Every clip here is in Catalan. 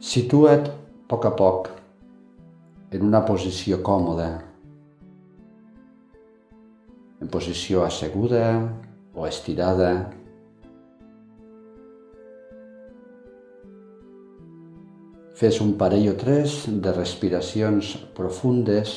Situa't a poc a poc en una posició còmoda, en posició asseguda o estirada. Fes un parell o tres de respiracions profundes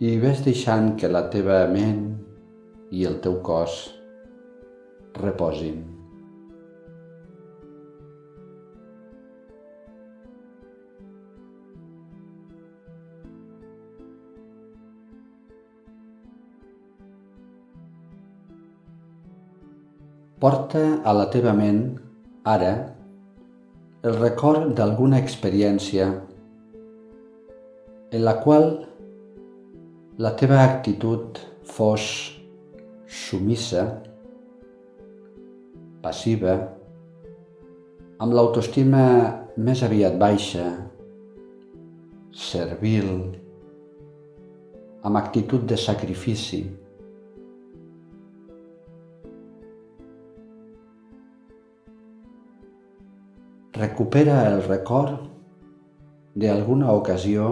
i ves deixant que la teva ment i el teu cos reposin. Porta a la teva ment, ara, el record d'alguna experiència en la qual la teva actitud fos sumissa, passiva, amb l'autoestima més aviat baixa, servil, amb actitud de sacrifici. Recupera el record d'alguna ocasió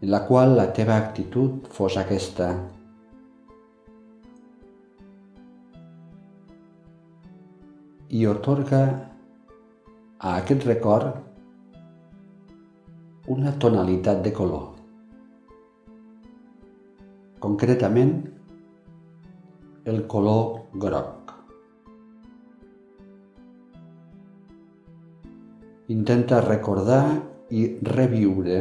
en la qual la teva actitud fos aquesta. I otorga a aquest record una tonalitat de color. Concretament, el color groc. Intenta recordar i reviure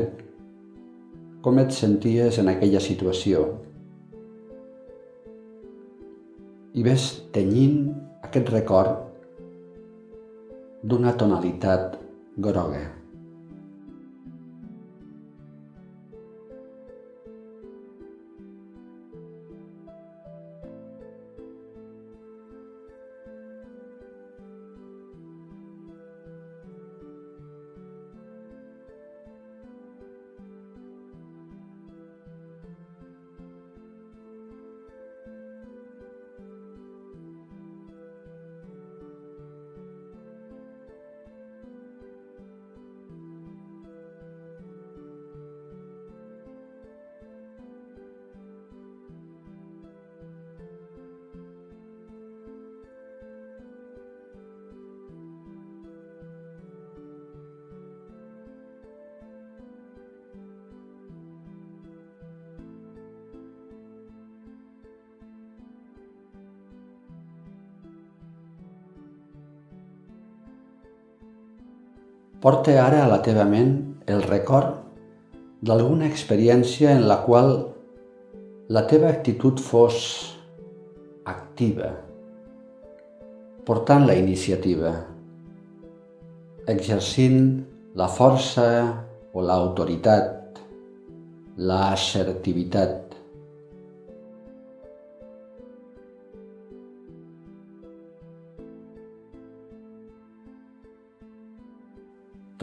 com et senties en aquella situació i ves tenyint aquest record d'una tonalitat groga. Porta ara a la teva ment el record d'alguna experiència en la qual la teva actitud fos activa, portant la iniciativa, exercint la força o l'autoritat, l'assertivitat.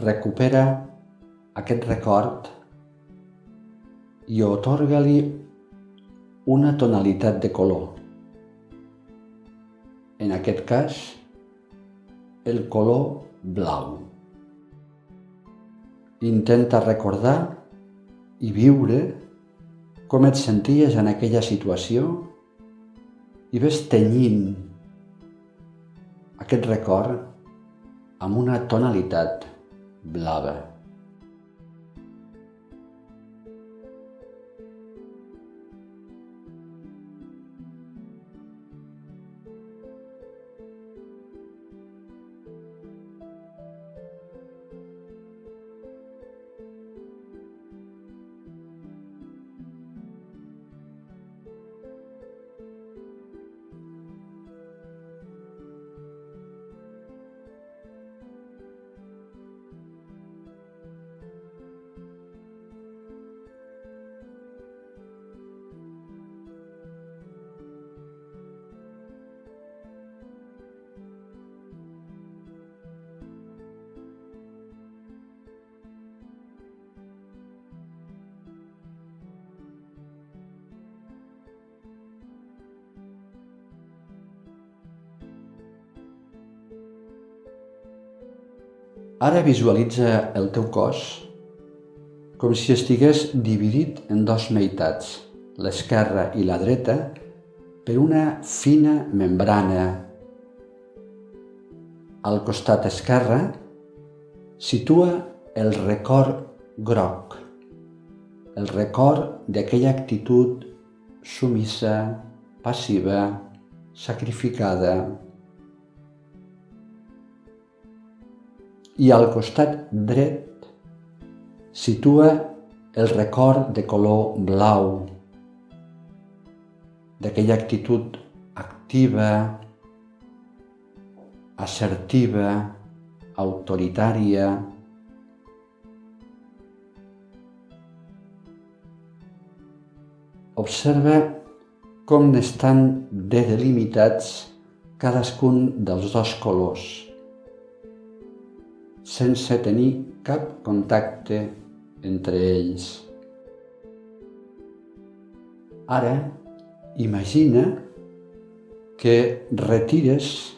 Recupera aquest record i otorga-li una tonalitat de color. En aquest cas, el color blau. Intenta recordar i viure com et senties en aquella situació i ves tenyint aquest record amb una tonalitat blabber. Ara visualitza el teu cos com si estigués dividit en dos meitats, l'esquerra i la dreta, per una fina membrana. Al costat esquerre situa el record groc, el record d'aquella actitud sumissa, passiva, sacrificada, i al costat dret situa el record de color blau. D'aquella actitud activa, assertiva, autoritària, Observa com n'estan de delimitats cadascun dels dos colors sense tenir cap contacte entre ells. Ara, imagina que retires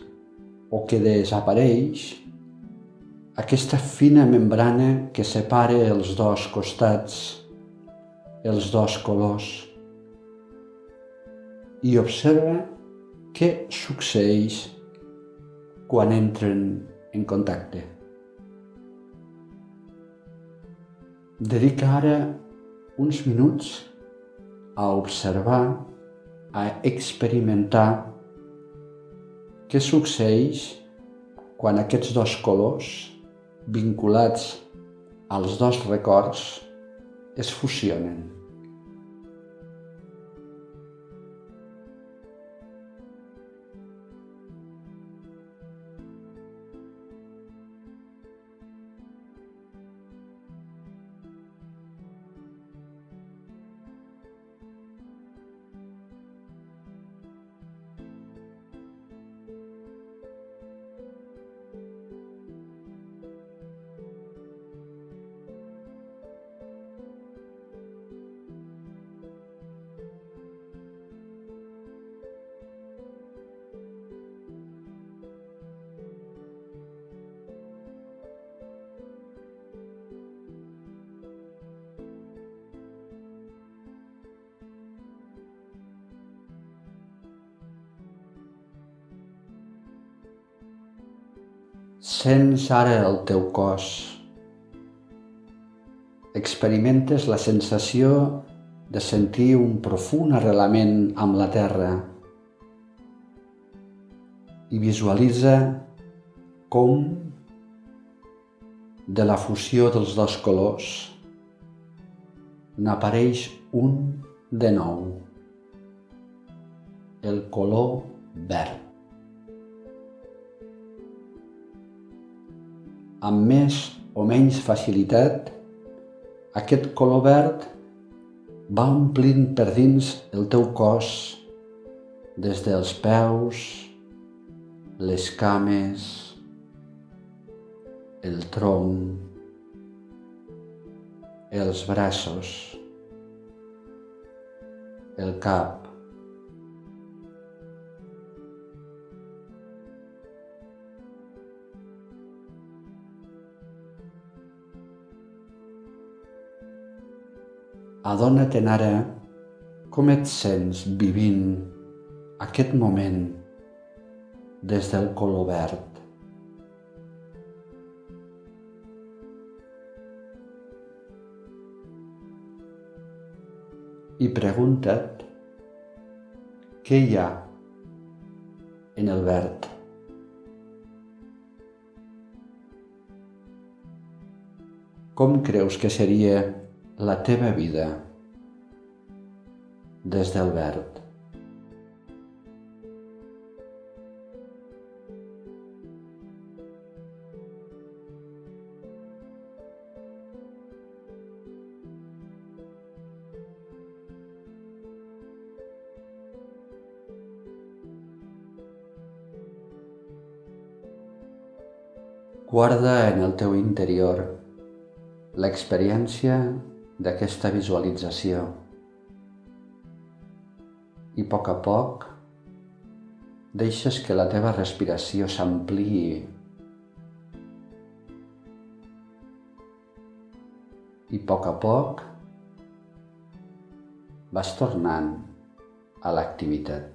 o que desapareix aquesta fina membrana que separa els dos costats, els dos colors, i observa què succeeix quan entren en contacte. Dedica ara uns minuts a observar, a experimentar què succeeix quan aquests dos colors, vinculats als dos records, es fusionen. Sents ara el teu cos. Experimentes la sensació de sentir un profund arrelament amb la terra i visualitza com de la fusió dels dos colors n'apareix un de nou, el color verd. Amb més o menys facilitat, aquest color verd va omplint per dins el teu cos, des dels peus, les cames, el tronc, els braços, el cap, Adona-te'n ara com et sents vivint aquest moment des del color verd. I pregunta't què hi ha en el verd. Com creus que seria la teva vida des del verd. Guarda en el teu interior l'experiència d'aquesta visualització i a poc a poc deixes que la teva respiració s'ampliï i a poc a poc vas tornant a l'activitat.